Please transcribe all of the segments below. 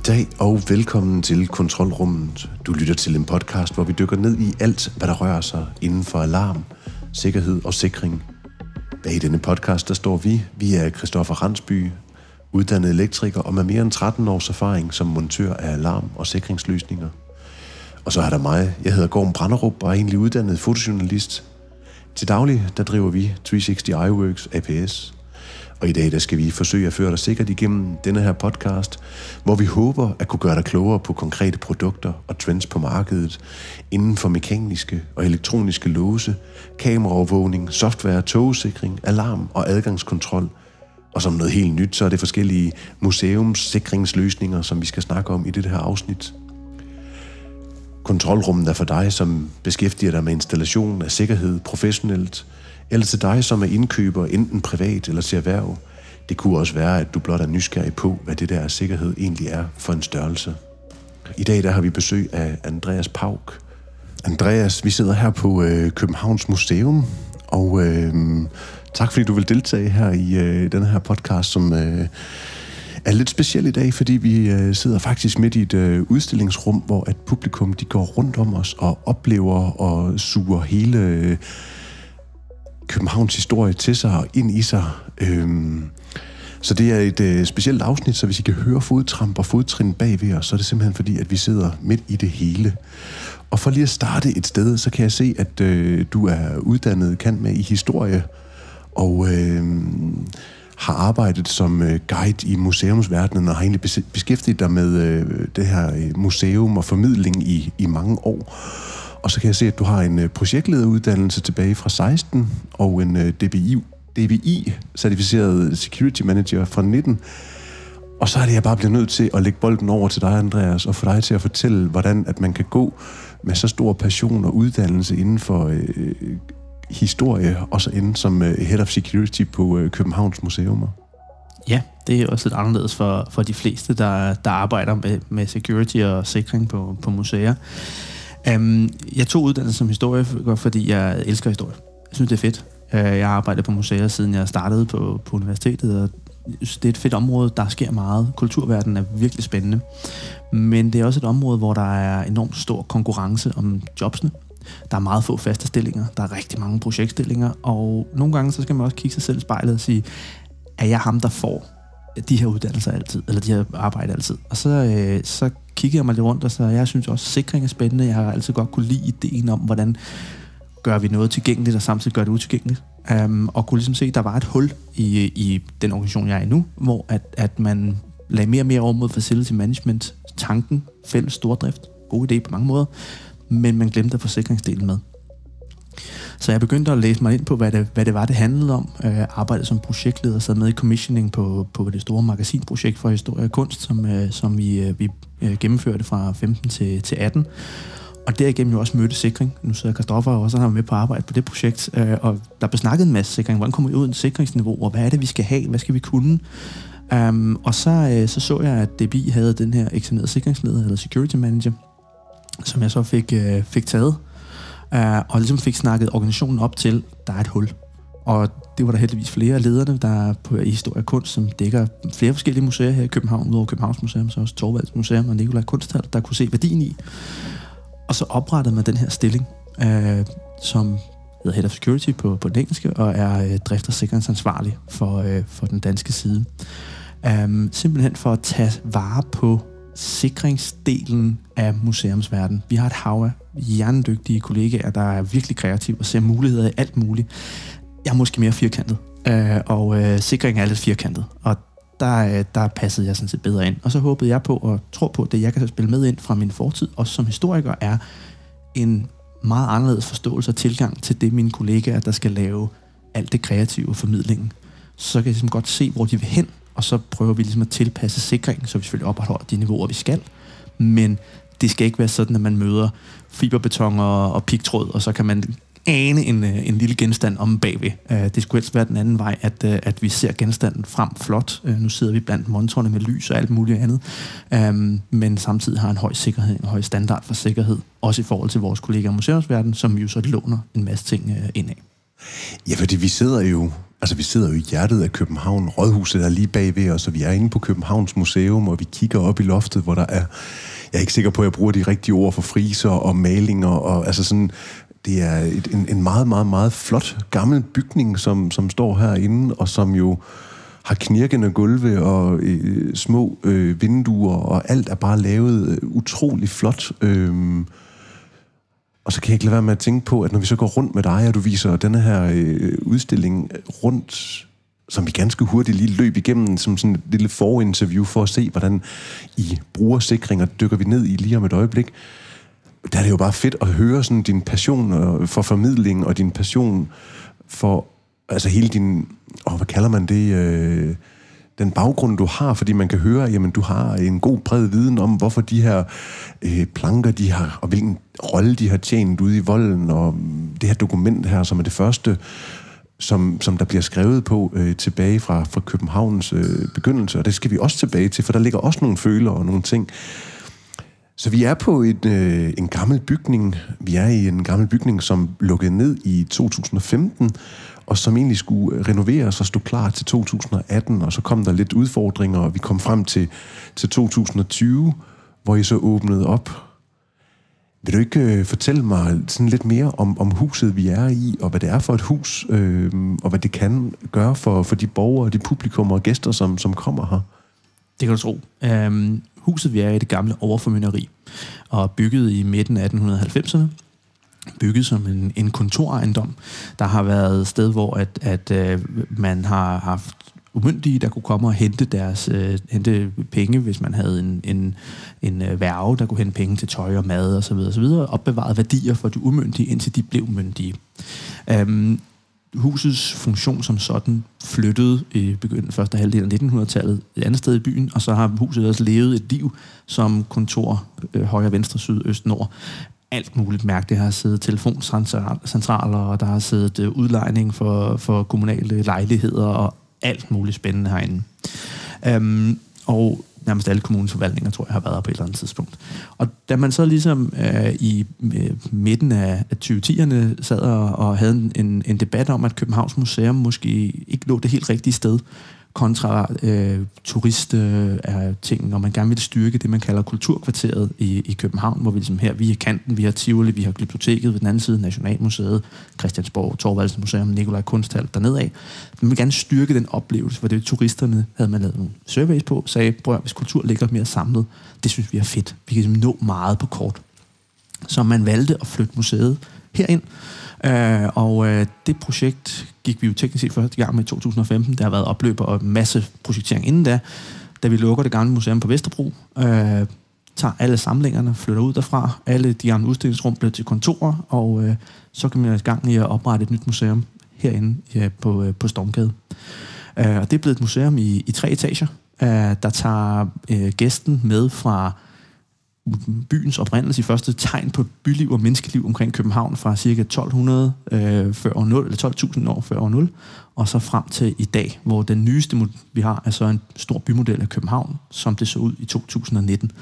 Goddag og velkommen til Kontrolrummet. Du lytter til en podcast, hvor vi dykker ned i alt, hvad der rører sig inden for alarm, sikkerhed og sikring. Bag denne podcast, der står vi. Vi er Christoffer Randsby, uddannet elektriker og med mere end 13 års erfaring som montør af alarm- og sikringsløsninger. Og så er der mig. Jeg hedder Gorm Branderup og er egentlig uddannet fotojournalist. Til daglig, der driver vi 360 iWorks APS – og i dag der skal vi forsøge at føre dig sikkert igennem denne her podcast, hvor vi håber at kunne gøre dig klogere på konkrete produkter og trends på markedet inden for mekaniske og elektroniske låse, kameraovervågning, software, togsikring, alarm og adgangskontrol. Og som noget helt nyt, så er det forskellige museumssikringsløsninger, som vi skal snakke om i det her afsnit. Kontrolrummet er for dig, som beskæftiger dig med installation af sikkerhed professionelt – eller til dig, som er indkøber, enten privat eller til erhverv. Det kunne også være, at du blot er nysgerrig på, hvad det der sikkerhed egentlig er for en størrelse. I dag der har vi besøg af Andreas Pauk. Andreas, vi sidder her på øh, Københavns Museum, og øh, tak fordi du vil deltage her i øh, den her podcast, som øh, er lidt speciel i dag, fordi vi øh, sidder faktisk midt i et øh, udstillingsrum, hvor at publikum de går rundt om os og oplever og suger hele... Øh, Københavns historie til sig og ind i sig. Øhm, så det er et øh, specielt afsnit, så hvis I kan høre fodtramp og fodtrin bagved os, så er det simpelthen fordi, at vi sidder midt i det hele. Og for lige at starte et sted, så kan jeg se, at øh, du er uddannet kan med i historie, og øh, har arbejdet som øh, guide i museumsverdenen, og har egentlig beskæftiget dig med øh, det her øh, museum og formidling i, i mange år. Og så kan jeg se, at du har en øh, projektlederuddannelse tilbage fra 16 og en øh, DBI, DBI-certificeret security manager fra 19. Og så er det, jeg bare bliver nødt til at lægge bolden over til dig, Andreas, og få dig til at fortælle, hvordan at man kan gå med så stor passion og uddannelse inden for øh, historie, og så inden som øh, Head of Security på øh, Københavns Museumer. Ja, det er også lidt anderledes for, for de fleste, der, der arbejder med, med security og sikring på, på museer. Um, jeg tog uddannelse som historie, fordi jeg elsker historie. Jeg synes, det er fedt. Uh, jeg har arbejdet på museer, siden jeg startede på, på universitetet, og det er et fedt område, der sker meget. Kulturverdenen er virkelig spændende. Men det er også et område, hvor der er enormt stor konkurrence om jobsene. Der er meget få faste stillinger, der er rigtig mange projektstillinger, og nogle gange så skal man også kigge sig selv i spejlet og sige, er jeg ham, der får de her uddannelser altid, eller de her arbejde altid? Og så, øh, så kiggede jeg mig lidt rundt, og så jeg synes også, at sikring er spændende. Jeg har altid godt kunne lide ideen om, hvordan gør vi noget tilgængeligt, og samtidig gør det utilgængeligt. Um, og kunne ligesom se, at der var et hul i, i den organisation, jeg er i nu, hvor at, at man lagde mere og mere over mod facility management, tanken, fælles stordrift, god idé på mange måder, men man glemte forsikringsdelen med. Så jeg begyndte at læse mig ind på, hvad det, hvad det var, det handlede om. Øh, jeg arbejdede som projektleder, sad med i commissioning på, på det store magasinprojekt for historie og kunst, som, øh, som vi, øh, vi gennemførte fra 15 til, til 18. Og derigennem jo også mødte sikring. Nu sidder Kristoffer også han med på arbejde på det projekt, og der blev snakket en masse sikring. Hvordan kommer vi ud i en sikringsniveau, og hvad er det, vi skal have? Hvad skal vi kunne? Um, og så, så så jeg, at DBI havde den her eksaminerede sikringsleder, eller security manager, som jeg så fik, fik taget øh, og ligesom fik snakket organisationen op til, der er et hul. Og det var der heldigvis flere af lederne, der er på i Historie og Kunst, som dækker flere forskellige museer her i København, udover Københavns Museum, så også Torvalds Museum og Nikolaj Kunsthal, der kunne se værdien i. Og så oprettede man den her stilling, øh, som hedder Head of Security på, på den engelske, og er øh, drift- og sikkerhedsansvarlig for, øh, for den danske side. Um, simpelthen for at tage vare på sikringsdelen af museumsverdenen. Vi har et hav af hjernedygtige kollegaer, der er virkelig kreative og ser muligheder i alt muligt. Jeg er måske mere firkantet, øh, og øh, sikring er lidt firkantet, og der, øh, der passede jeg sådan set bedre ind. Og så håbede jeg på og tror på, at det jeg kan spille med ind fra min fortid, også som historiker, er en meget anderledes forståelse og tilgang til det, mine kollegaer, der skal lave alt det kreative formidlingen. Så kan jeg ligesom godt se, hvor de vil hen, og så prøver vi ligesom at tilpasse sikringen, så vi selvfølgelig opretholder de niveauer, vi skal. Men det skal ikke være sådan, at man møder fiberbeton og, og pigtråd, og så kan man ane en, øh, en lille genstand om bagved. Øh, det skulle helst være den anden vej, at, øh, at vi ser genstanden frem flot. Nu sidder vi blandt monitorerne med lys og alt muligt andet, øhm, men samtidig har en høj sikkerhed, en høj standard for sikkerhed, også i forhold til vores kollegaer i museumsverdenen, som jo så låner en masse ting ind af. Ja, fordi vi sidder jo Altså, vi sidder jo i hjertet af København. Rådhuset er lige bagved os, og vi er inde på Københavns Museum, og vi kigger op i loftet, hvor der er... Jeg er ikke sikker på, at jeg bruger de rigtige ord for friser og malinger, og altså sådan... Det er et, en, en meget, meget, meget flot gammel bygning, som, som står herinde, og som jo har knirkende gulve og øh, små øh, vinduer, og alt er bare lavet øh, utrolig flot. Øh, og så kan jeg ikke lade være med at tænke på, at når vi så går rundt med dig, og du viser denne her øh, udstilling rundt, som vi ganske hurtigt lige løb igennem, som sådan et lille forinterview for at se, hvordan I bruger sikringer, dykker vi ned i lige om et øjeblik. Der er det jo bare fedt at høre sådan din passion øh, for formidling, og din passion for altså hele din, åh, hvad kalder man det, øh, den baggrund, du har, fordi man kan høre, jamen du har en god bred viden om, hvorfor de her øh, planker, de har, og hvilken rolle de har tjent ude i volden, og det her dokument her, som er det første, som, som der bliver skrevet på øh, tilbage fra, fra Københavns øh, begyndelse, og det skal vi også tilbage til, for der ligger også nogle føler og nogle ting. Så vi er på et, øh, en gammel bygning. Vi er i en gammel bygning, som lukkede ned i 2015, og som egentlig skulle øh, renoveres og stå klar til 2018, og så kom der lidt udfordringer, og vi kom frem til, til 2020, hvor I så åbnede op. Vil du ikke øh, fortælle mig sådan lidt mere om, om huset, vi er i, og hvad det er for et hus, øh, og hvad det kan gøre for, for de borgere, de publikummer og gæster, som, som kommer her? Det kan du tro. Um, huset, vi er i, det gamle overformynderi, og bygget i midten af 1890'erne bygget som en, en kontorejendom. Der har været et sted, hvor at, at øh, man har haft umyndige, der kunne komme og hente deres øh, hente penge, hvis man havde en, en, en øh, værve, der kunne hente penge til tøj og mad osv. osv. Opbevaret værdier for de umyndige, indtil de blev myndige. Um, husets funktion som sådan flyttede i begyndelsen første halvdel af 1900-tallet et andet sted i byen, og så har huset også levet et liv som kontor øh, højre, venstre, syd, øst, nord alt muligt mærke. Det har siddet telefoncentraler, og der har siddet øh, udlejning for, for kommunale lejligheder, og alt muligt spændende herinde. Øhm, og nærmest alle kommuneforvaltninger, tror jeg, har været her på et eller andet tidspunkt. Og da man så ligesom øh, i øh, midten af, af 2010'erne sad og, og havde en, en debat om, at Københavns Museum måske ikke lå det helt rigtige sted, kontra øh, turist øh, ting, når man gerne vil styrke det, man kalder kulturkvarteret i, i København, hvor vi ligesom her, vi er kanten, vi har Tivoli, vi har Glyptoteket ved den anden side, Nationalmuseet, Christiansborg, Torvalds Museum, Nikolaj Kunsthal dernede af. Man vil gerne styrke den oplevelse, for det turisterne havde man lavet nogle surveys på, sagde, prøv hvis kultur ligger mere samlet, det synes vi er fedt. Vi kan ligesom nå meget på kort. Så man valgte at flytte museet herind, Øh, og øh, det projekt gik vi jo teknisk set første gang med i 2015. Der har været opløb og masse projektering inden da. Da vi lukker det gamle museum på Vesterbro, øh, tager alle samlingerne, flytter ud derfra. Alle de andre udstillingsrum bliver til kontorer, og øh, så kan man i gang i at oprette et nyt museum herinde ja, på, øh, på Stormgade. Øh, og det er blevet et museum i, i tre etager, øh, der tager øh, gæsten med fra byens oprindelse, i første tegn på byliv og menneskeliv omkring København fra ca. 1200 øh, før år 0, eller 12.000 år før år 0, og så frem til i dag, hvor den nyeste, vi har, er så en stor bymodel af København, som det så ud i 2019.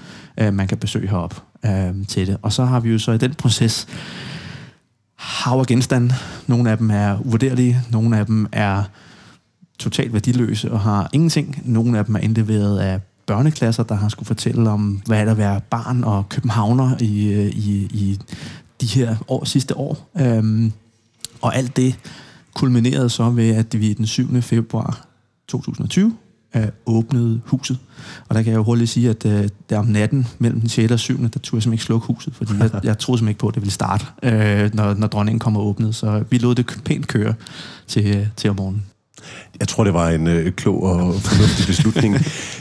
Øh, man kan besøge herop øh, til det. Og så har vi jo så i den proces hav af genstande. Nogle af dem er uvurderlige, nogle af dem er totalt værdiløse og har ingenting. Nogle af dem er indleveret af børneklasser, der har skulle fortælle om, hvad er der at være barn og københavner i, øh, i, i de her år, sidste år. Øhm, og alt det kulminerede så ved, at vi den 7. februar 2020 øh, åbnede huset. Og der kan jeg jo hurtigt sige, at øh, der om natten mellem den 6. og 7. der turde jeg simpelthen ikke slukke huset, fordi jeg, jeg troede simpelthen ikke på, at det ville starte, øh, når, når dronningen kom og åbnede. Så vi lod det pænt køre til, til om morgenen. Jeg tror, det var en øh, klog og fornuftig beslutning.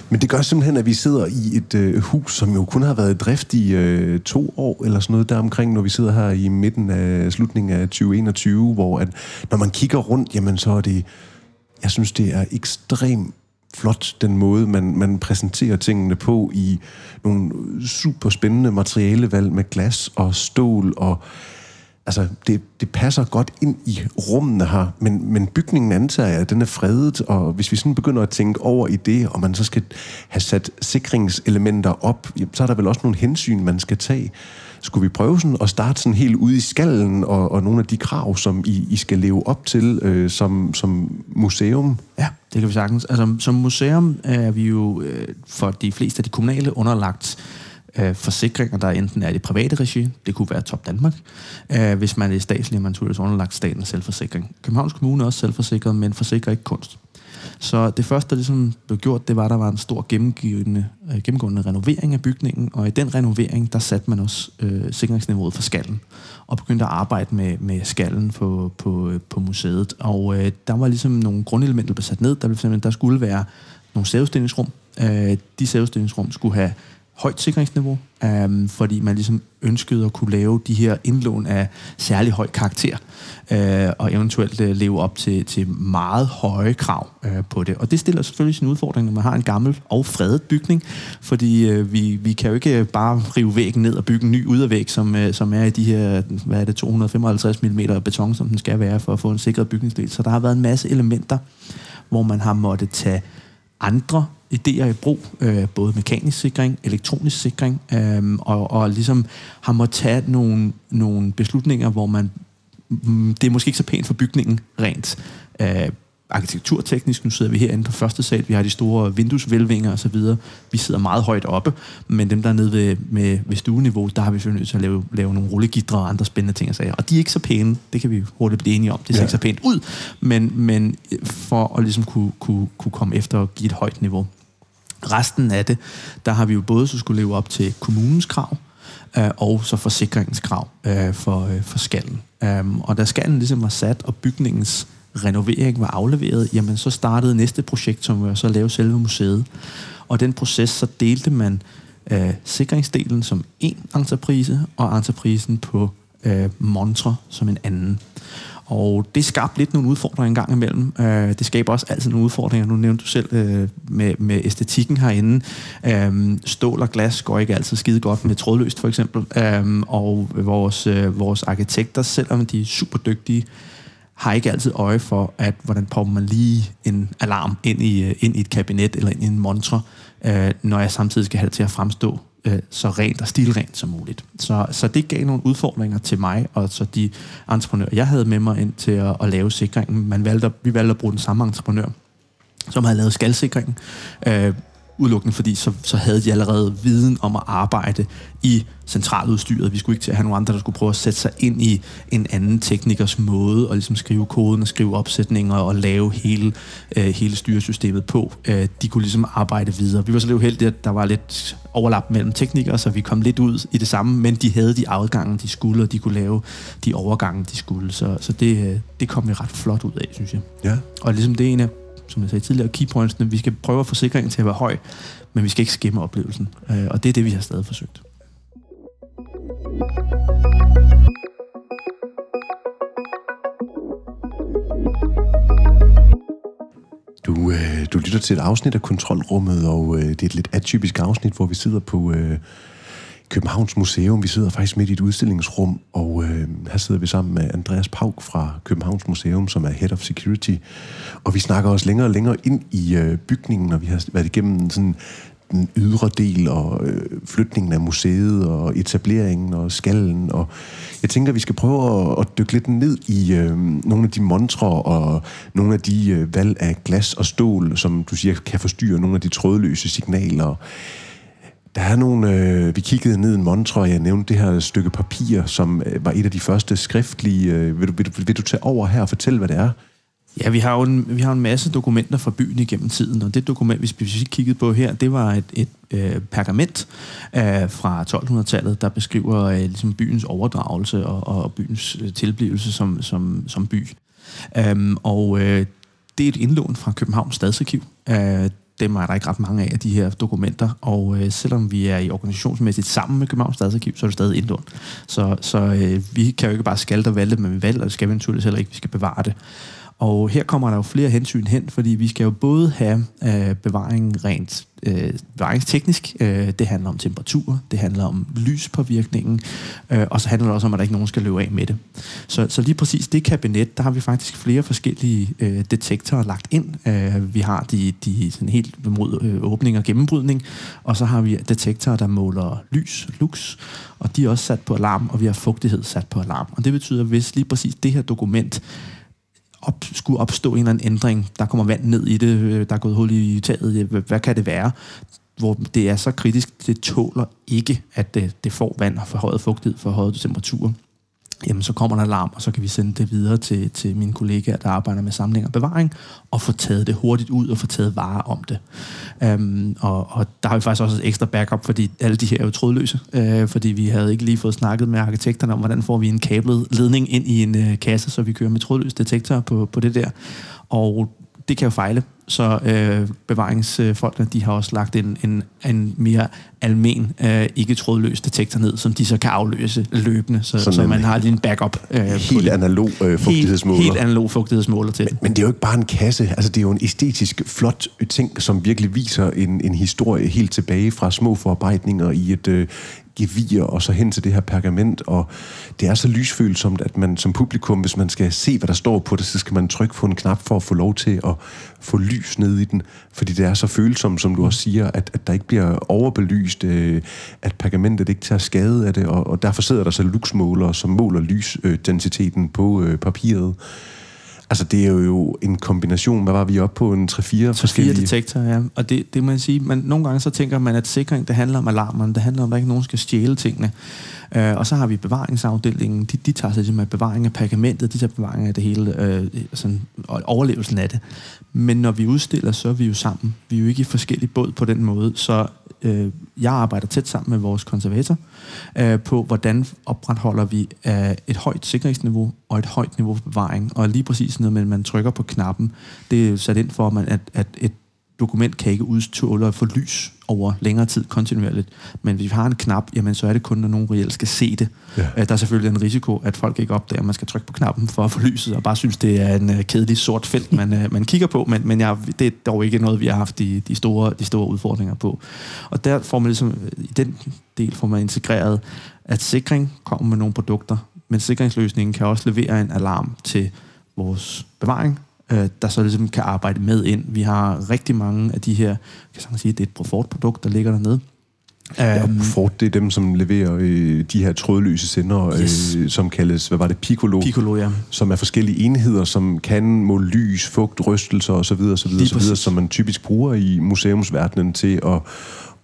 Men det gør simpelthen, at vi sidder i et øh, hus, som jo kun har været i drift i øh, to år, eller sådan noget deromkring, når vi sidder her i midten af slutningen af 2021, hvor at, når man kigger rundt, jamen så er det, jeg synes, det er ekstremt flot, den måde, man, man præsenterer tingene på i nogle super spændende materialevalg med glas og stål og altså, det, det passer godt ind i rummene her, men, men bygningen antager jeg, at den er fredet, og hvis vi sådan begynder at tænke over i det, og man så skal have sat sikringselementer op, så er der vel også nogle hensyn, man skal tage. skulle vi prøve sådan at starte sådan helt ude i skallen og, og nogle af de krav, som I, I skal leve op til øh, som, som museum? Ja, det kan vi sagtens. Altså, som museum er vi jo øh, for de fleste af de kommunale underlagt øh, forsikringer, der enten er i det private regi, det kunne være Top Danmark, øh, hvis man er statslig, man naturligvis underlagt statens selvforsikring. Københavns Kommune er også selvforsikret, men forsikrer ikke kunst. Så det første, der ligesom blev gjort, det var, at der var en stor gennemgående, øh, gennemgående renovering af bygningen, og i den renovering, der satte man også øh, sikringsniveauet for skallen, og begyndte at arbejde med, med skallen på, på, øh, på museet. Og øh, der var ligesom nogle grundelementer, der blev sat ned. Der, blev der skulle være nogle sævestillingsrum. Øh, de sævestillingsrum skulle have højt sikringsniveau, um, fordi man ligesom ønskede at kunne lave de her indlån af særlig høj karakter, uh, og eventuelt uh, leve op til, til meget høje krav uh, på det. Og det stiller selvfølgelig sin udfordring, når man har en gammel og fredet bygning, fordi uh, vi, vi kan jo ikke bare rive væggen ned og bygge en ny ydervæg, som, uh, som er i de her hvad er det, 255 mm beton, som den skal være for at få en sikret bygningsdel. Så der har været en masse elementer, hvor man har måttet tage andre idéer i brug, øh, både mekanisk sikring, elektronisk sikring, øh, og, og ligesom har måttet tage nogle, nogle beslutninger, hvor man, mm, det er måske ikke så pænt for bygningen rent øh, arkitekturteknisk. Nu sidder vi herinde på første sal, vi har de store vinduesvælvinger og så videre. Vi sidder meget højt oppe, men dem der nede ved, med, ved stueniveau, der har vi selvfølgelig nødt til at lave, lave nogle rullegitre og andre spændende ting og sager. Og de er ikke så pæne, det kan vi hurtigt blive enige om. Det ser ja. ikke så pænt ud, men, men for at ligesom kunne, kunne, kunne komme efter og give et højt niveau. Resten af det, der har vi jo både så skulle leve op til kommunens krav, øh, og så forsikringens krav øh, for, øh, for skallen. Um, og da skallen ligesom var sat, og bygningens renovering var afleveret, jamen så startede næste projekt, som var så at lave selve museet. Og den proces, så delte man øh, sikringsdelen som en entreprise, og entreprisen på øh, Montre som en anden. Og det skabte lidt nogle udfordringer en gang imellem. Øh, det skaber også altid nogle udfordringer. Nu nævnte du selv øh, med, med æstetikken herinde. Øh, stål og glas går ikke altid skide godt med trådløst, for eksempel. Øh, og vores, øh, vores arkitekter, selvom de er super dygtige, har ikke altid øje for, at hvordan popper man lige en alarm ind i, øh, ind i et kabinet eller ind i en montre, øh, når jeg samtidig skal have det til at fremstå øh, så rent og stilrent som muligt. Så, så det gav nogle udfordringer til mig, og så de entreprenører, jeg havde med mig ind til at, at lave sikringen. Man valgte, vi valgte at bruge den samme entreprenør, som havde lavet skalsikringen. Øh, udelukkende fordi så, så havde de allerede viden om at arbejde i centraludstyret. Vi skulle ikke til at have nogle andre, der skulle prøve at sætte sig ind i en anden teknikers måde og ligesom skrive koden og skrive opsætninger og lave hele, øh, hele styresystemet på. Øh, de kunne ligesom arbejde videre. Vi var så lidt uheldige, at der var lidt overlap mellem teknikere, så vi kom lidt ud i det samme, men de havde de afgange, de skulle, og de kunne lave de overgange, de skulle. Så, så det, øh, det kom vi ret flot ud af, synes jeg. Ja. Og ligesom det ene som jeg sagde tidligere, keypointsene. Vi skal prøve at få sikringen til at være høj, men vi skal ikke skimme oplevelsen. Øh, og det er det, vi har stadig forsøgt. Du, øh, du lytter til et afsnit af Kontrolrummet, og øh, det er et lidt atypisk afsnit, hvor vi sidder på øh, Københavns Museum. Vi sidder faktisk midt i et udstillingsrum, og øh, her sidder vi sammen med Andreas Pauk fra Københavns Museum, som er Head of Security. Og vi snakker også længere og længere ind i øh, bygningen, og vi har været igennem sådan den ydre del og øh, flytningen af museet og etableringen og skallen. Og jeg tænker, at vi skal prøve at, at dykke lidt ned i øh, nogle af de montre og nogle af de øh, valg af glas og stål, som du siger kan forstyrre nogle af de trådløse signaler. Der er nogle, øh, vi kiggede ned i en montre, og jeg nævnte det her stykke papir, som øh, var et af de første skriftlige. Øh, vil, du, vil, du, vil du tage over her og fortælle, hvad det er? Ja, vi har jo en, vi har en masse dokumenter fra byen igennem tiden, og det dokument, vi specifikt kiggede på her, det var et, et øh, pergament øh, fra 1200-tallet, der beskriver øh, ligesom byens overdragelse og, og byens øh, tilblivelse som, som, som by. Um, og øh, det er et indlån fra Københavns Stadsarkiv. Øh, dem er der ikke ret mange af, af de her dokumenter, og øh, selvom vi er i organisationsmæssigt sammen med Københavns Stadsarkiv, så er det stadig indlån. Så, så øh, vi kan jo ikke bare skalte og valde, men vi valgte, og det skal vi naturligvis heller ikke, vi skal bevare det. Og her kommer der jo flere hensyn hen, fordi vi skal jo både have øh, bevaring rent øh, bevaringsteknisk, øh, det handler om temperatur, det handler om lyspåvirkningen, øh, og så handler det også om, at der ikke nogen skal løbe af med det. Så, så lige præcis det kabinet, der har vi faktisk flere forskellige øh, detektorer lagt ind. Øh, vi har de, de sådan helt mod øh, åbning og gennembrydning, og så har vi detektorer, der måler lys, lux, og de er også sat på alarm, og vi har fugtighed sat på alarm. Og det betyder, at hvis lige præcis det her dokument op, skulle opstå en eller anden ændring, der kommer vand ned i det, øh, der er gået hul i taget, hvad, hvad kan det være? Hvor det er så kritisk, det tåler ikke, at det, det får vand og forhøjet fugtighed, forhøjet temperatur jamen så kommer der alarm, og så kan vi sende det videre til, til mine kollegaer, der arbejder med samling og bevaring, og få taget det hurtigt ud og få taget vare om det. Øhm, og, og der har vi faktisk også et ekstra backup, fordi alle de her er jo trådløse, øh, fordi vi havde ikke lige fået snakket med arkitekterne om, hvordan får vi en kablet ledning ind i en øh, kasse, så vi kører med trådløs detektor på, på det der. Og det kan jo fejle, så øh, bevaringsfolkene, de har også lagt en, en, en mere almen, øh, ikke trådløs detektor ned, som de så kan afløse løbende, så, så man har lige en backup. Øh, helt analog øh, fugtighedsmåler. Helt, helt analog fugtighedsmåler til men, men det er jo ikke bare en kasse, altså det er jo en æstetisk flot ting, som virkelig viser en, en historie helt tilbage fra små forarbejdninger i et, øh, gevier og så hen til det her pergament, og det er så lysfølsomt, at man som publikum, hvis man skal se, hvad der står på det, så skal man trykke på en knap for at få lov til at få lys ned i den, fordi det er så følsomt, som du også siger, at, at der ikke bliver overbelyst, øh, at pergamentet ikke tager skade af det, og, og derfor sidder der så luxmålere, som måler lysdensiteten på øh, papiret. Altså, det er jo en kombination. Hvad var vi oppe på? En 3-4 forskellige... 3-4 detektorer, ja. Og det, det må jeg sige, men nogle gange så tænker man, at sikring, det handler om alarmerne. Det handler om, at der ikke nogen skal stjæle tingene. Uh, og så har vi bevaringsafdelingen. De, de tager sig ligesom af bevaring af pergamentet, de tager bevaring af det hele, uh, sådan, overlevelsen af det. Men når vi udstiller, så er vi jo sammen. Vi er jo ikke i forskellige båd på den måde. Så øh, jeg arbejder tæt sammen med vores konservator øh, på, hvordan opretholder vi øh, et højt sikkerhedsniveau og et højt niveau for bevaring. Og lige præcis noget med, at man trykker på knappen, det er sat ind for, at, at et dokument kan ikke udståle for lys over længere tid kontinuerligt. Men hvis vi har en knap, jamen så er det kun, når nogen reelt skal se det. Ja. Øh, der er selvfølgelig en risiko, at folk ikke opdager, at man skal trykke på knappen for at få lyset, og bare synes, det er en uh, kedelig sort felt, man, uh, man kigger på, men, men jeg, det er dog ikke noget, vi har haft de, de, store, de store udfordringer på. Og der får man ligesom, i den del får man integreret, at sikring kommer med nogle produkter, men sikringsløsningen kan også levere en alarm til vores bevaring, øh, der så ligesom kan arbejde med ind. Vi har rigtig mange af de her, kan jeg sige, det er et Profort-produkt, der ligger dernede. Ja, um, Ford, det er dem, som leverer øh, de her trådløse sender, yes. øh, som kaldes, hvad var det, Piccolo? Piccolo, ja. Som er forskellige enheder, som kan måle lys, fugt, rystelser osv., osv., osv., som man typisk bruger i museumsverdenen til at,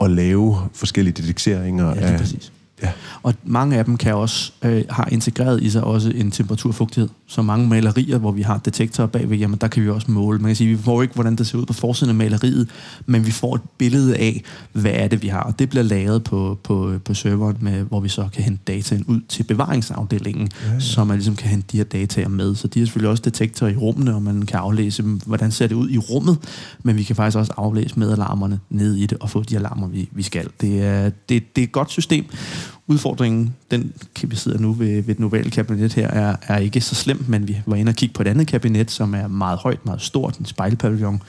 at lave forskellige detekseringer ja, af, præcis. Ja. Og mange af dem kan også øh, har integreret i sig også en temperaturfugtighed. Så mange malerier, hvor vi har detektorer bagved, jamen der kan vi også måle. Man kan sige, vi får ikke, hvordan det ser ud på forsiden af maleriet, men vi får et billede af, hvad er det, vi har. Og det bliver lagret på, på, på serveren, med, hvor vi så kan hente dataen ud til bevaringsafdelingen, ja, ja. så man ligesom kan hente de her data med. Så de har selvfølgelig også detektorer i rummene, og man kan aflæse, hvordan ser det ud i rummet, men vi kan faktisk også aflæse med alarmerne ned i det, og få de alarmer, vi, vi skal. Det er, det, det er et godt system. Udfordringen, den vi sidder nu ved, ved den novale kabinet her, er, er ikke så slem, men vi var inde og kigge på et andet kabinet, som er meget højt, meget stort, en spejlpavillon.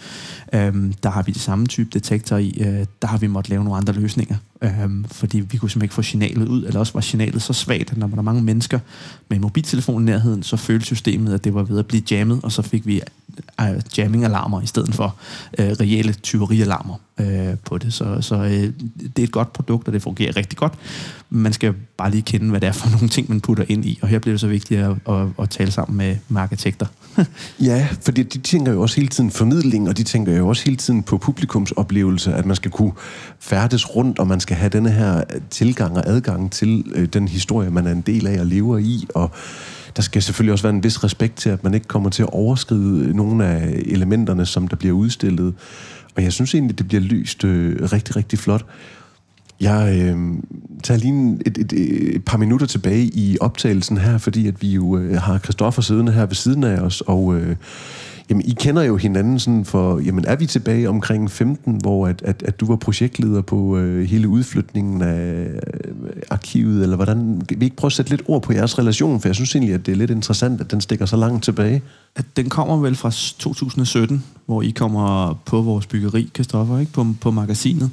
Øhm, der har vi det samme type detektor i. Øh, der har vi måttet lave nogle andre løsninger, øhm, fordi vi kunne simpelthen ikke få signalet ud, eller også var signalet så svagt, at når der er mange mennesker med en mobiltelefon i nærheden, så følte systemet, at det var ved at blive jammet, og så fik vi øh, jamming-alarmer i stedet for øh, reelle tyverialarmer øh, på det. Så, så øh, det er et godt produkt, og det fungerer rigtig godt. Man skal bare lige kende, hvad det er for nogle ting, man putter ind i, og her bliver det så vigtigt at, at, at tale sammen med, med arkitekter. ja, fordi de tænker jo også hele tiden formidling, og de tænker jo også hele tiden på publikumsoplevelse, at man skal kunne færdes rundt, og man skal have denne her tilgang og adgang til øh, den historie, man er en del af og lever i, og der skal selvfølgelig også være en vis respekt til, at man ikke kommer til at overskride øh, nogle af elementerne, som der bliver udstillet. Og jeg synes egentlig, det bliver lyst øh, rigtig, rigtig flot. Jeg øh, tager lige et, et, et par minutter tilbage i optagelsen her, fordi at vi jo øh, har Christoffer siddende her ved siden af os, og øh, Jamen, I kender jo hinanden sådan for, jamen er vi tilbage omkring 15, hvor at, at, at du var projektleder på øh, hele udflytningen af øh, arkivet, eller hvordan, kan vi ikke prøve at sætte lidt ord på jeres relation, for jeg synes egentlig, at det er lidt interessant, at den stikker så langt tilbage. At den kommer vel fra 2017, hvor I kommer på vores byggeri, Kristoffer, ikke? På, på magasinet.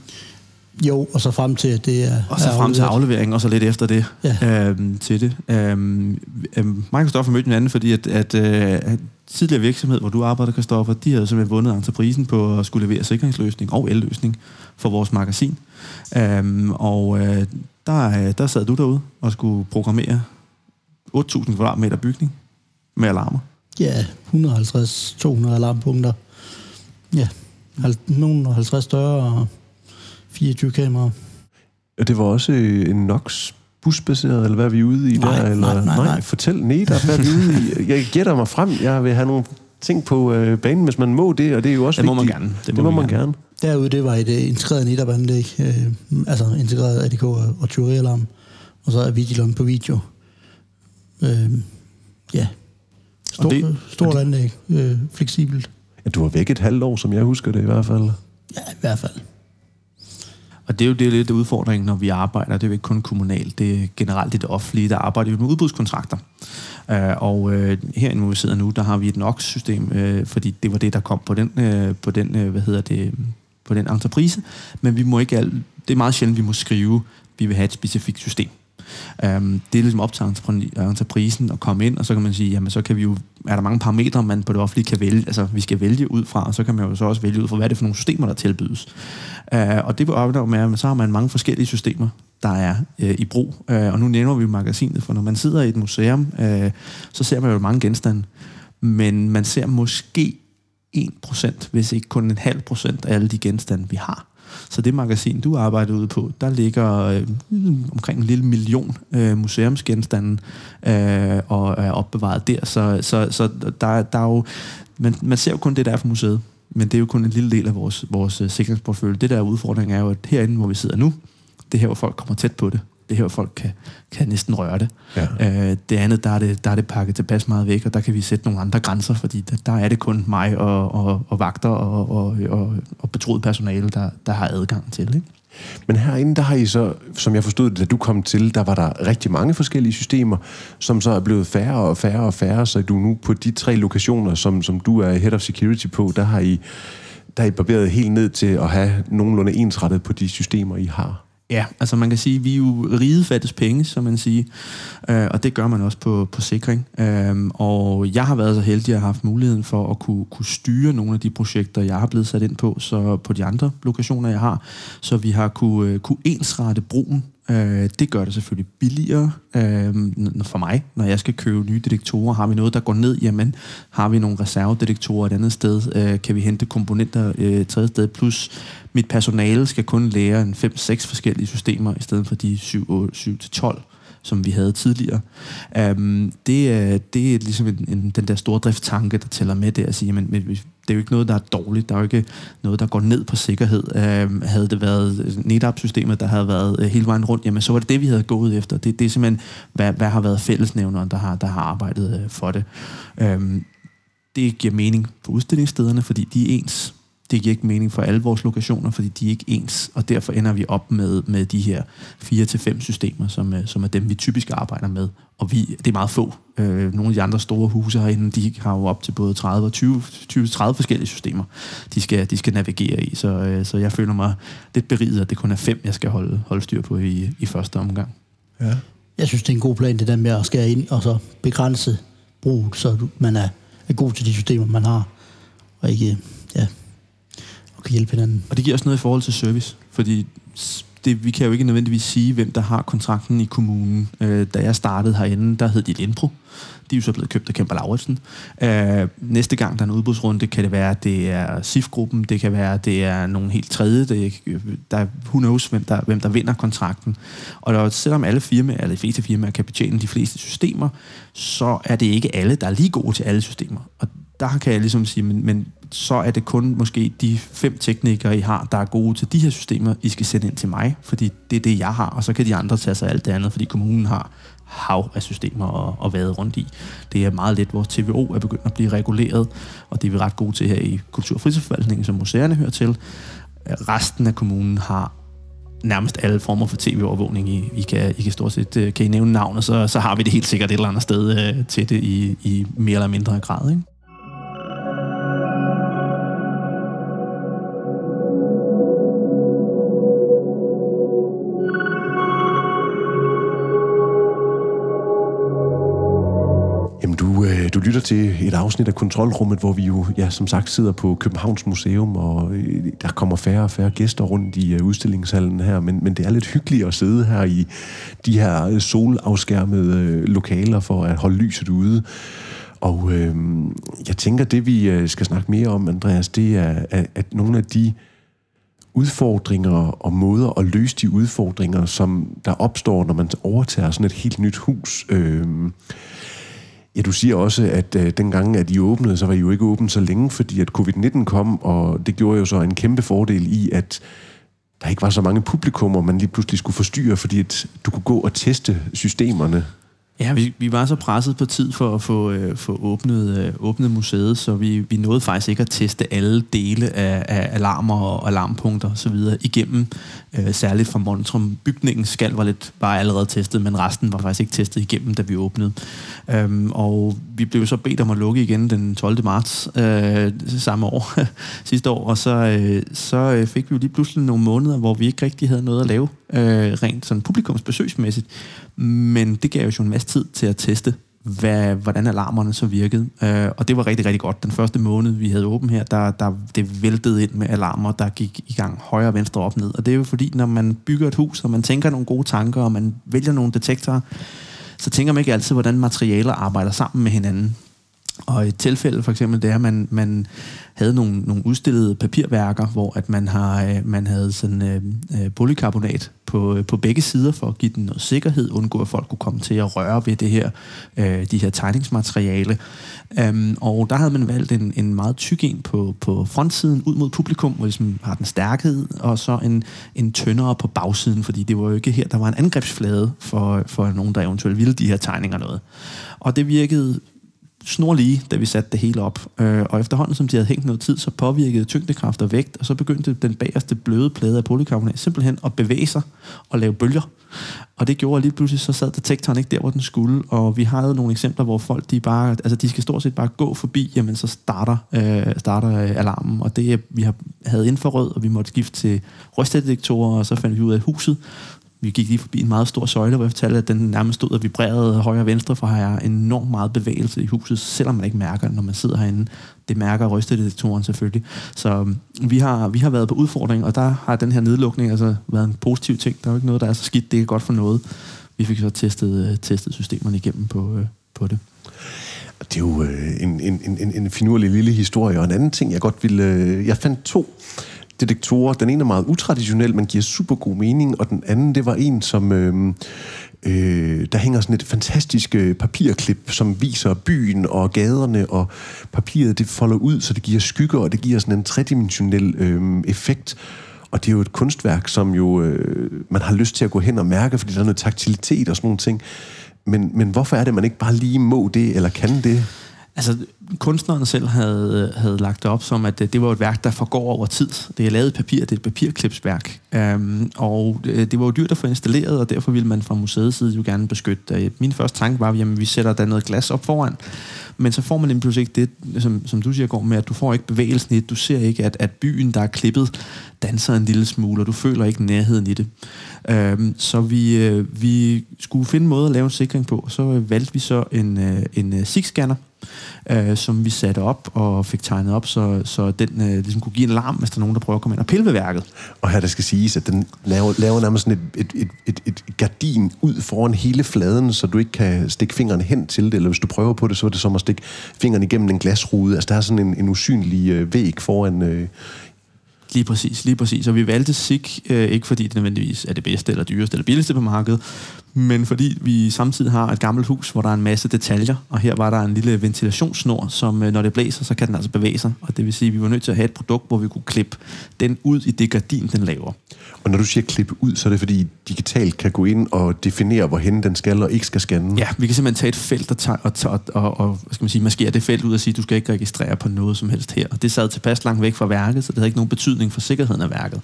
Jo, og så frem til, at det er Og så frem til afleveringen, og så lidt efter det Ja. øhm, til det. Øhm, øhm, mig og Kristoffer mødte hinanden, fordi at, at, øh, tidligere virksomhed, hvor du arbejder, Kristoffer, de havde simpelthen vundet entreprisen på at skulle levere sikringsløsning og elløsning for vores magasin. Øhm, og øh, der, øh, der sad du derude og skulle programmere 8.000 kvadratmeter bygning med alarmer. Ja, 150-200 alarmpunkter. Ja, nogle 50 døre og 24 kameraer. Og det var også øh, en Nox busbaseret, eller hvad er vi ude i Nej, der? Eller? nej, nej, nej. Fortæl netop, hvad er vi ude i? Jeg gætter mig frem, jeg vil have nogle ting på øh, banen, hvis man må det, og det er jo også Det må man vigtigt. gerne. Det, det må, vi man gerne. Derude, det var et uh, integreret netop-anlæg, øh, altså integreret ADK og, og tyverialarm, og så er Vigilon på video. Øh, ja, Stor, Og det- det, stort anlæg, øh, fleksibelt. Ja, du var væk et halvt år, som jeg husker det i hvert fald. Ja, i hvert fald. Og det er jo det, er lidt udfordringen, når vi arbejder. Det er jo ikke kun kommunalt, det er generelt i det offentlige, der arbejder vi med udbudskontrakter. Øh, og øh, herinde, hvor vi sidder nu, der har vi et NOx-system, øh, fordi det var det, der kom på den, øh, på den øh, hvad hedder det, på den entreprise. Men vi må ikke alt, det er meget sjældent, vi må skrive, vi vil have et specifikt system. Øhm, det er ligesom op øh, til entreprisen at komme ind, og så kan man sige, jamen så kan vi jo, er der mange parametre, man på det offentlige kan vælge, altså vi skal vælge ud fra, og så kan man jo så også vælge ud fra, hvad er det for nogle systemer, der tilbydes. Øh, og det opdager med, at så har man mange forskellige systemer, der er øh, i brug. Øh, og nu nævner vi magasinet, for når man sidder i et museum, øh, så ser man jo mange genstande, men man ser måske 1%, hvis ikke kun en halv procent af alle de genstande, vi har. Så det magasin, du arbejder ude på, der ligger øh, omkring en lille million øh, museumsgenstande øh, og er opbevaret der. Så, så, så der, der er jo, man, man ser jo kun det, der er for museet, men det er jo kun en lille del af vores, vores øh, sikringsportfølje. Det der er udfordringen er jo, at herinde, hvor vi sidder nu, det er her, hvor folk kommer tæt på det. Det er her, folk kan, kan næsten røre det. Ja. Øh, det andet, der er det, der er det pakket tilpas meget væk, og der kan vi sætte nogle andre grænser, fordi der, der er det kun mig og, og, og vagter og, og, og, og betroet personale, der, der har adgang til. Ikke? Men herinde, der har I så, som jeg forstod det, da du kom til, der var der rigtig mange forskellige systemer, som så er blevet færre og færre og færre, så du nu på de tre lokationer, som, som du er Head of Security på, der har I, der har I barberet helt ned til at have nogenlunde ensrettet på de systemer, I har. Ja, altså man kan sige, at vi er jo rige fattes penge, som man siger, øh, og det gør man også på, på sikring. Øh, og jeg har været så heldig at have haft muligheden for at kunne, kunne styre nogle af de projekter, jeg har blevet sat ind på, så på de andre lokationer, jeg har, så vi har kunne, øh, kunne ensrette brugen. Øh, det gør det selvfølgelig billigere øh, for mig, når jeg skal købe nye detektorer. Har vi noget, der går ned, jamen har vi nogle reservedetektorer et andet sted, øh, kan vi hente komponenter øh, et tredje sted, plus mit personale skal kun lære en 5-6 forskellige systemer, i stedet for de 7-12, som vi havde tidligere. Um, det, øh, det er ligesom en, en, den der store drifttanke, der tæller med det at sige, men, men det er jo ikke noget, der er dårligt. Der er jo ikke noget, der går ned på sikkerhed. Um, havde det været NetApp-systemet, der havde været uh, hele vejen rundt, jamen så var det det, vi havde gået efter. Det, det er simpelthen, hvad, hvad har været fællesnævneren, der har, der har arbejdet uh, for det. Um, det giver mening på udstillingsstederne, fordi de er ens. Det giver ikke mening for alle vores lokationer, fordi de er ikke ens, og derfor ender vi op med, med de her 4-5 systemer, som, øh, som er dem, vi typisk arbejder med. Og vi, det er meget få. Øh, nogle af de andre store huse herinde, de har jo op til både 30 og 20, 20 30 forskellige systemer, de skal, de skal navigere i. Så, øh, så jeg føler mig lidt beriget, at det kun er fem, jeg skal holde, holde styr på i, i første omgang. Ja. Jeg synes, det er en god plan, det der med at skære ind og så begrænse bruget, så man er, er god til de systemer, man har, og ikke ja, og kan hjælpe hinanden. Og det giver også noget i forhold til service, fordi det, vi kan jo ikke nødvendigvis sige, hvem der har kontrakten i kommunen. Øh, da jeg startede herinde, der hed de Lindpro. De er jo så blevet købt af Kemper Lauritsen. Øh, næste gang, der er en udbudsrunde, kan det være, at det er SIF-gruppen, det kan være, at det er nogen helt tredje, det der er, who knows, hvem der, hvem der vinder kontrakten. Og der, selvom alle firmaer, eller de fleste firmaer kan betjene de fleste systemer, så er det ikke alle, der er lige gode til alle systemer. Og der kan jeg ligesom sige, men, men så er det kun måske de fem teknikere, I har, der er gode til de her systemer, I skal sende ind til mig, fordi det er det, jeg har, og så kan de andre tage sig af alt det andet, fordi kommunen har, hav af systemer at, at vade rundt i. Det er meget let, hvor TVO er begyndt at blive reguleret, og det er vi ret gode til her i Kultur- og Fritidsforvaltningen, som museerne hører til. Resten af kommunen har nærmest alle former for tv-overvågning. I, I, kan, I kan stort set øh, kan I nævne navnet, så, så har vi det helt sikkert et eller andet sted øh, til det i, i mere eller mindre grad. Ikke? Lytter til et afsnit af Kontrolrummet, hvor vi jo, ja, som sagt, sidder på Københavns Museum, og øh, der kommer færre og færre gæster rundt i uh, udstillingshallen her, men, men det er lidt hyggeligt at sidde her i de her øh, solafskærmede lokaler for at holde lyset ude. Og øh, jeg tænker, det vi skal snakke mere om, Andreas, det er, at, at nogle af de udfordringer og måder at løse de udfordringer, som der opstår, når man overtager sådan et helt nyt hus. Øh, Ja, du siger også, at øh, dengang, at I åbnede, så var I jo ikke åbent så længe, fordi at covid-19 kom, og det gjorde jo så en kæmpe fordel i, at der ikke var så mange publikummer, man lige pludselig skulle forstyrre, fordi at du kunne gå og teste systemerne. Ja, vi, vi var så presset på tid for at få, øh, få åbnet, øh, åbnet museet, så vi, vi nåede faktisk ikke at teste alle dele af, af alarmer og alarmpunkter osv. igennem, øh, særligt fra Montrum. Bygningen skal var, lidt, var allerede testet, men resten var faktisk ikke testet igennem, da vi åbnede. Øhm, og vi blev så bedt om at lukke igen den 12. marts øh, samme år, sidste år, og så, øh, så øh, fik vi jo lige pludselig nogle måneder, hvor vi ikke rigtig havde noget at lave, øh, rent sådan publikumsbesøgsmæssigt. Men det gav jo en masse tid til at teste, hvad, hvordan alarmerne så virkede. Øh, og det var rigtig, rigtig godt. Den første måned, vi havde åben her, der, der det væltede ind med alarmer, der gik i gang højre, venstre, op, ned. Og det er jo fordi, når man bygger et hus, og man tænker nogle gode tanker, og man vælger nogle detektorer, så tænker man ikke altid, hvordan materialer arbejder sammen med hinanden. Og et tilfælde for eksempel, det er, at man, man havde nogle, nogle udstillede papirværker, hvor at man, har, øh, man havde sådan øh, øh polycarbonat polykarbonat på, øh, på begge sider for at give den noget sikkerhed, undgå at folk kunne komme til at røre ved det her, øh, de her tegningsmateriale. Um, og der havde man valgt en, en meget tyk en på, på frontsiden ud mod publikum, hvor ligesom har den stærkhed, og så en, en tyndere på bagsiden, fordi det var jo ikke her, der var en angrebsflade for, for nogen, der eventuelt ville de her tegninger noget. Og det virkede snorlige, da vi satte det hele op. Øh, og efterhånden, som de havde hængt noget tid, så påvirkede tyngdekraft og vægt, og så begyndte den bagerste bløde plade af polykarbonat simpelthen at bevæge sig og lave bølger. Og det gjorde, at lige pludselig så sad detektoren ikke der, hvor den skulle. Og vi har jo nogle eksempler, hvor folk, de bare, altså de skal stort set bare gå forbi, jamen så starter, øh, starter øh, alarmen. Og det, vi har, havde infrarød, og vi måtte skifte til røstdetektorer, og så fandt vi ud af, at huset vi gik lige forbi en meget stor søjle, hvor jeg fortalte, at den nærmest stod og vibrerede højre og venstre, for her er enormt meget bevægelse i huset, selvom man ikke mærker det, når man sidder herinde. Det mærker rystedetektoren selvfølgelig. Så øhm, vi har, vi har været på udfordring, og der har den her nedlukning altså været en positiv ting. Der er jo ikke noget, der er så skidt. Det er godt for noget. Vi fik så testet, øh, testet systemerne igennem på, øh, på det. Det er jo øh, en, en, en, en finurlig lille historie, og en anden ting, jeg godt ville... Øh, jeg fandt to detektorer. Den ene er meget utraditionel, men giver super god mening, og den anden, det var en, som... Øh, øh, der hænger sådan et fantastisk øh, papirklip, som viser byen og gaderne, og papiret det folder ud, så det giver skygger, og det giver sådan en tredimensionel øh, effekt. Og det er jo et kunstværk, som jo øh, man har lyst til at gå hen og mærke, fordi der er noget taktilitet og sådan nogle ting. Men, men hvorfor er det, man ikke bare lige må det, eller kan det? Altså, kunstneren selv havde, havde lagt det op som, at øh, det var et værk, der forgår over tid. Det er lavet i papir, det er et papirklipsværk. Øhm, og det, det var jo dyrt at få installeret, og derfor ville man fra museets side jo gerne beskytte det. Øh, min første tanke var, at vi sætter der noget glas op foran, men så får man nemlig ikke det, som, som du siger, går med, at du får ikke bevægelsen i det. Du ser ikke, at, at byen, der er klippet, danser en lille smule, og du føler ikke nærheden i det. Øhm, så vi, øh, vi skulle finde en måde at lave en sikring på. Så valgte vi så en, øh, en uh, SIG-scanner, øh, som vi satte op og fik tegnet op, så, så den øh, ligesom kunne give en alarm, hvis der er nogen, der prøver at komme ind og pille ved værket. Og her der skal siges, at den laver, laver nærmest sådan et, et, et, et, et gardin ud foran hele fladen, så du ikke kan stikke fingrene hen til det, eller hvis du prøver på det, så er det som at stikke fingrene igennem en glasrude. Altså der er sådan en, en usynlig øh, væg foran øh, Lige præcis, lige præcis. Og vi valgte SIG, øh, ikke fordi det nødvendigvis er det bedste, eller dyreste, eller billigste på markedet, men fordi vi samtidig har et gammelt hus, hvor der er en masse detaljer, og her var der en lille ventilationssnor, som øh, når det blæser, så kan den altså bevæge sig. Og det vil sige, at vi var nødt til at have et produkt, hvor vi kunne klippe den ud i det gardin, den laver. Og når du siger klippe ud, så er det fordi digitalt kan gå ind og definere, hvorhen den skal og ikke skal scanne? Ja, vi kan simpelthen tage et felt og, tage, og, og, og, og hvad skal man sige, maskere det felt ud og sige, du skal ikke registrere på noget som helst her. Og det sad tilpas langt væk fra værket, så det havde ikke nogen betydning for sikkerheden af værket.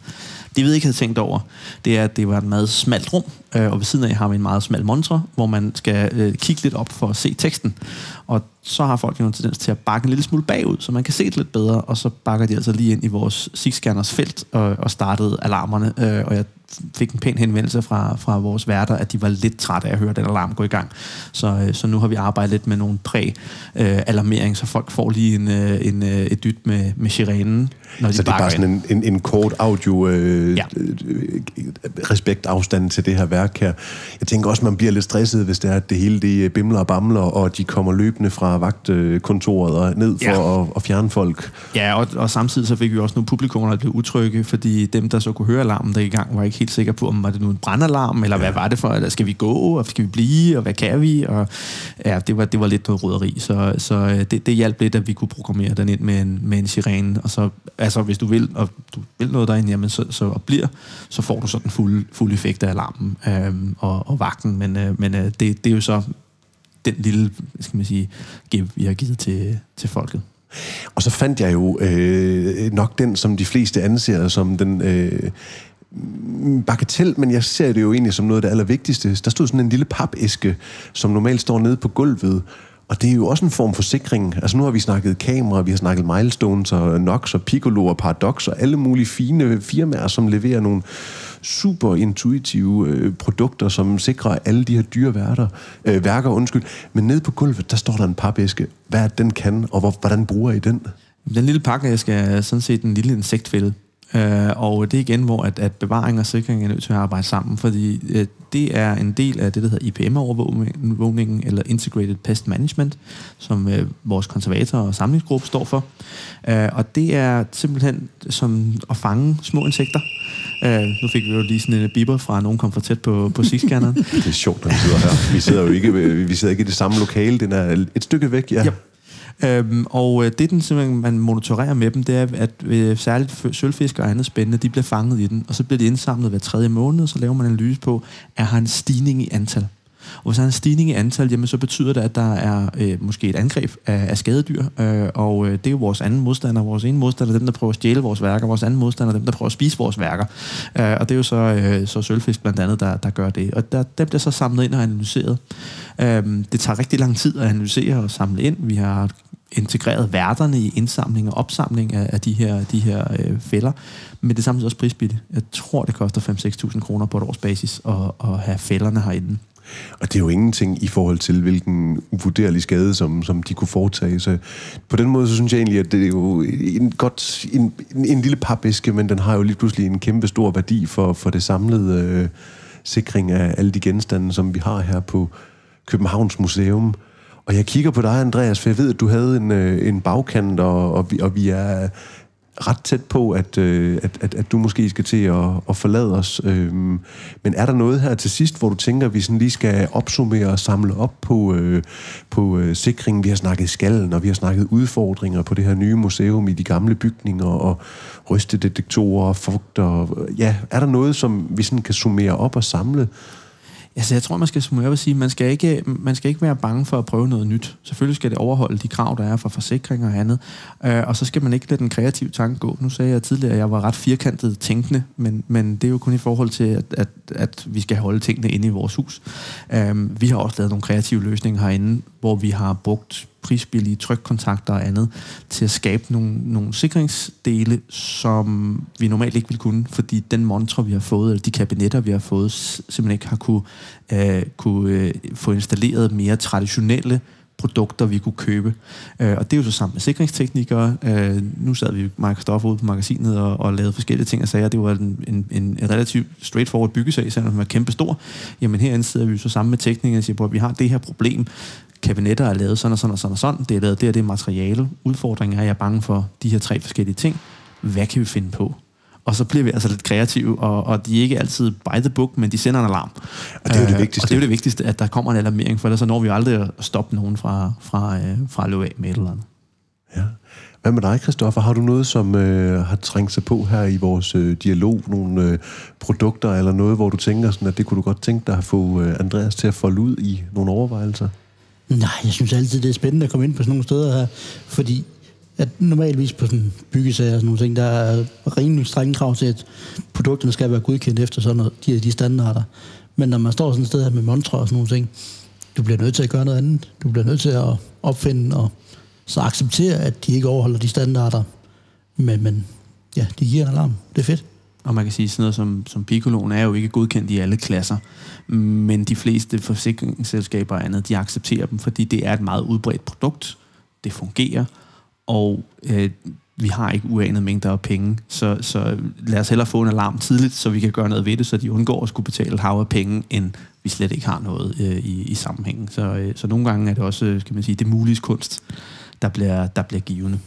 Det vi ikke havde tænkt over, det er, at det var et meget smalt rum, øh, og ved siden af har vi en meget smal montre, hvor man skal øh, kigge lidt op for at se teksten. Og så har folk jo en tendens til at bakke en lille smule bagud, så man kan se det lidt bedre, og så bakker de altså lige ind i vores SIG-scanners felt og, og startede alarmerne. Øh, og jeg fik en pæn henvendelse fra, fra vores værter, at de var lidt trætte af at høre den alarm gå i gang. Så, øh, så nu har vi arbejdet lidt med nogle præ-alarmering, øh, så folk får lige en, øh, en, øh, et dyt med, med sirenen, når de Så det er bare sådan en, en, en kort audio øh, ja. respektafstand til det her værk her. Jeg tænker også, man bliver lidt stresset, hvis det er, at det hele det bimler og bamler, og de kommer løbende fra vagtkontoret og ned for ja. at, at fjerne folk. Ja, og, og samtidig så fik vi også nogle publikummer, der blev utrygge, fordi dem, der så kunne høre alarmen der i gang, var ikke helt sikre på, om var det nu en brandalarm, eller ja. hvad var det for, eller skal vi gå, og skal vi blive, og hvad kan vi? Og ja, det var, det var lidt noget roderi, så, så øh, det, det hjalp lidt, at vi kunne programmere den ind med en, med en sirene, og så, altså hvis du vil, og du vil noget derinde, jamen så, så og bliver, så får du så den fulde, fulde effekt af alarmen øhm, og, og vagten, men, øh, men øh, det, det er jo så den lille, skal man sige, give, vi har givet til, til folket. Og så fandt jeg jo øh, nok den, som de fleste anser som den øh, bagatel, men jeg ser det jo egentlig som noget af det allervigtigste. Der stod sådan en lille papæske, som normalt står nede på gulvet, og det er jo også en form for sikring. Altså nu har vi snakket kamera, vi har snakket milestones og Nox og Piccolo og Paradox og alle mulige fine firmaer, som leverer nogle super intuitive øh, produkter, som sikrer alle de her dyre værter, øh, værker. Undskyld. Men nede på gulvet, der står der en papæske. Hvad er den kan, og hvor, hvordan bruger I den? Den lille pakkeæske er sådan set en lille insektfælde. Øh, og det er igen, hvor at, at bevaring og sikring er nødt til at arbejde sammen, fordi øh, det er en del af det, der hedder IPM-overvågningen, eller Integrated Pest Management, som øh, vores konservator og samlingsgruppe står for. Øh, og det er simpelthen som at fange små insekter. Øh, nu fik vi jo lige sådan en biber fra, at nogen kom for tæt på, på sigskanneren. det er sjovt, at vi sidder her. Vi sidder jo ikke, vi sidder ikke i det samme lokale, den er et stykke væk, ja. Yep. Øhm, og øh, det, den simpelthen, man monitorerer med dem, det er, at øh, særligt sølvfisk og andet spændende, de bliver fanget i den, og så bliver de indsamlet hver tredje måned, og så laver man en analyse på, er har en stigning i antal. Og hvis der er en stigning i antal, jamen, så betyder det, at der er øh, måske et angreb af, af skadedyr. Øh, og øh, det er jo vores anden modstander. Vores ene modstander er dem, der prøver at stjæle vores værker. Vores anden modstander er dem, der prøver at spise vores værker. Øh, og det er jo så, øh, så sølvfisk blandt andet, der, der gør det. Og der, der bliver så samlet ind og analyseret. Øh, det tager rigtig lang tid at analysere og samle ind. Vi har integreret værterne i indsamling og opsamling af, af de her, de her øh, fælder. Men det er samtidig også prisbilligt. Jeg tror, det koster 5-6.000 kroner på et års basis at, at have fælderne herinde. Og det er jo ingenting i forhold til, hvilken uvurderlig skade, som, som de kunne foretage. Så på den måde, så synes jeg egentlig, at det er jo en, godt, en, en, en lille papæske, men den har jo lige pludselig en kæmpe stor værdi for, for det samlede øh, sikring af alle de genstande, som vi har her på Københavns Museum. Og jeg kigger på dig, Andreas, for jeg ved, at du havde en, øh, en bagkant, og, og, vi, og vi er ret tæt på, at, øh, at, at, at du måske skal til at, at forlade os. Øhm, men er der noget her til sidst, hvor du tænker, at vi sådan lige skal opsummere og samle op på, øh, på øh, sikringen? Vi har snakket skallen, og vi har snakket udfordringer på det her nye museum i de gamle bygninger, og rystedetektorer og fugt. Og, ja, er der noget, som vi sådan kan summere op og samle? Altså, jeg tror, man skal summere og sige, man skal, ikke, man skal ikke være bange for at prøve noget nyt. Selvfølgelig skal det overholde de krav, der er for forsikring og andet. Øh, og så skal man ikke lade den kreative tanke gå. Nu sagde jeg tidligere, at jeg var ret firkantet tænkende, men, men det er jo kun i forhold til, at, at, at vi skal holde tingene inde i vores hus. Øh, vi har også lavet nogle kreative løsninger herinde, hvor vi har brugt prisbillige trykkontakter og andet til at skabe nogle, nogle sikringsdele, som vi normalt ikke ville kunne, fordi den montre, vi har fået, eller de kabinetter, vi har fået, simpelthen ikke har kunne, øh, kunne øh, få installeret mere traditionelle produkter, vi kunne købe. Øh, og det er jo så sammen med sikringsteknikere. Øh, nu sad vi Mark Stoffer ude på magasinet og, og lavede forskellige ting og sager. Det var en, en, en relativt straightforward byggesag, selvom den var kæmpe stor. Jamen herinde sidder vi så sammen med teknikere og siger, at vi har det her problem kabinetter er lavet sådan og sådan og sådan og sådan. Det er lavet der, det er materiale. Udfordringen er, jeg bange for de her tre forskellige ting. Hvad kan vi finde på? Og så bliver vi altså lidt kreative, og, og de er ikke altid by the book, men de sender en alarm. Og det er jo det øh, vigtigste. Og det er jo det vigtigste, at der kommer en alarmering, for ellers så når vi jo aldrig at stoppe nogen fra, fra, øh, fra at løbe af med et eller andet. Ja. Hvad med dig, Christoffer? Har du noget, som øh, har trængt sig på her i vores øh, dialog? Nogle øh, produkter eller noget, hvor du tænker, sådan, at det kunne du godt tænke dig at få øh, Andreas til at folde ud i nogle overvejelser? Nej, jeg synes altid, det er spændende at komme ind på sådan nogle steder her, fordi at normalvis på sådan byggesager og sådan nogle ting, der er rimelig strenge krav til, at produkterne skal være godkendt efter sådan noget, de, de standarder. Men når man står sådan et sted her med montre og sådan nogle ting, du bliver nødt til at gøre noget andet. Du bliver nødt til at opfinde og så acceptere, at de ikke overholder de standarder. Men, men ja, de giver en alarm. Det er fedt. Og man kan sige, sådan noget som, som Piccoloen er jo ikke godkendt i alle klasser, men de fleste forsikringsselskaber og andet, de accepterer dem, fordi det er et meget udbredt produkt. Det fungerer, og øh, vi har ikke uanede mængder af penge, så, så lad os hellere få en alarm tidligt, så vi kan gøre noget ved det, så de undgår at skulle betale hav af penge, end vi slet ikke har noget øh, i, i sammenhængen. Så, øh, så nogle gange er det også, øh, skal man sige, det mulige kunst, der bliver, der bliver givende.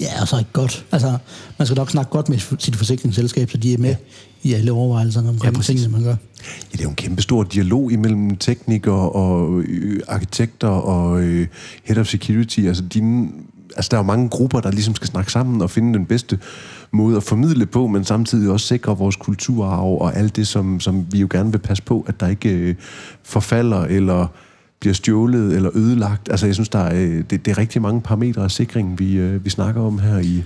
Ja, og så ikke godt. Altså, man skal nok snakke godt med sit forsikringsselskab, så de er med ja. i alle overvejelserne omkring ja, tingene, man gør. Ja, det er jo en kæmpe stor dialog imellem teknikere og øh, arkitekter og øh, head of security. Altså, dine altså, der er jo mange grupper, der ligesom skal snakke sammen og finde den bedste måde at formidle på, men samtidig også sikre vores kulturarv og alt det, som, som vi jo gerne vil passe på, at der ikke øh, forfalder eller bliver stjålet eller ødelagt. Altså, jeg synes, der er, øh, det, det er rigtig mange parametre af sikring, vi, øh, vi snakker om her i...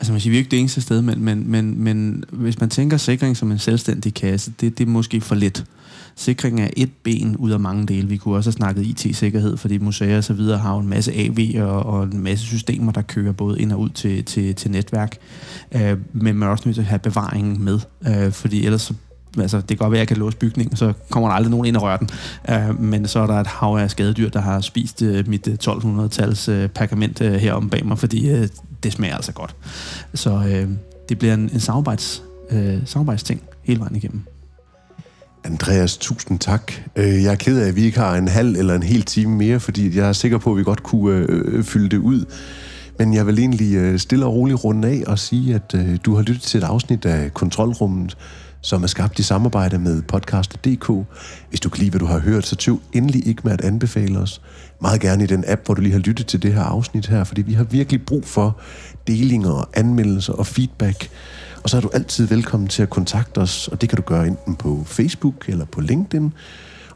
Altså, man siger, vi er ikke det eneste sted, men, men, men, men hvis man tænker sikring som en selvstændig kasse, det, det er måske for lidt. Sikring er et ben ud af mange dele. Vi kunne også have snakket IT-sikkerhed, fordi museer og så videre har jo en masse AV og, og en masse systemer, der kører både ind og ud til, til, til netværk. Øh, men man er også nødt til at have bevaringen med, øh, fordi ellers så altså, det kan godt være, at jeg kan låse bygningen, så kommer der aldrig nogen ind og rører den. Uh, men så er der et hav af skadedyr, der har spist uh, mit øh, 1200-tals uh, pergament uh, herom bag mig, fordi uh, det smager altså godt. Så uh, det bliver en, en samarbejds, uh, samarbejdsting hele vejen igennem. Andreas, tusind tak. Jeg er ked af, at vi ikke har en halv eller en hel time mere, fordi jeg er sikker på, at vi godt kunne øh, fylde det ud. Men jeg vil egentlig stille og roligt runde af og sige, at øh, du har lyttet til et afsnit af Kontrolrummet, som er skabt i samarbejde med podcast.dk. Hvis du kan lide, hvad du har hørt, så tøv endelig ikke med at anbefale os. Meget gerne i den app, hvor du lige har lyttet til det her afsnit her, fordi vi har virkelig brug for delinger, anmeldelser og feedback. Og så er du altid velkommen til at kontakte os, og det kan du gøre enten på Facebook eller på LinkedIn.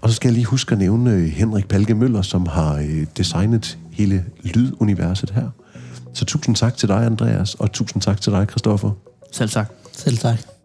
Og så skal jeg lige huske at nævne øh, Henrik Palke Møller, som har øh, designet hele lyduniverset her. Så tusind tak til dig, Andreas, og tusind tak til dig, Christoffer. Selv tak. Selv tak.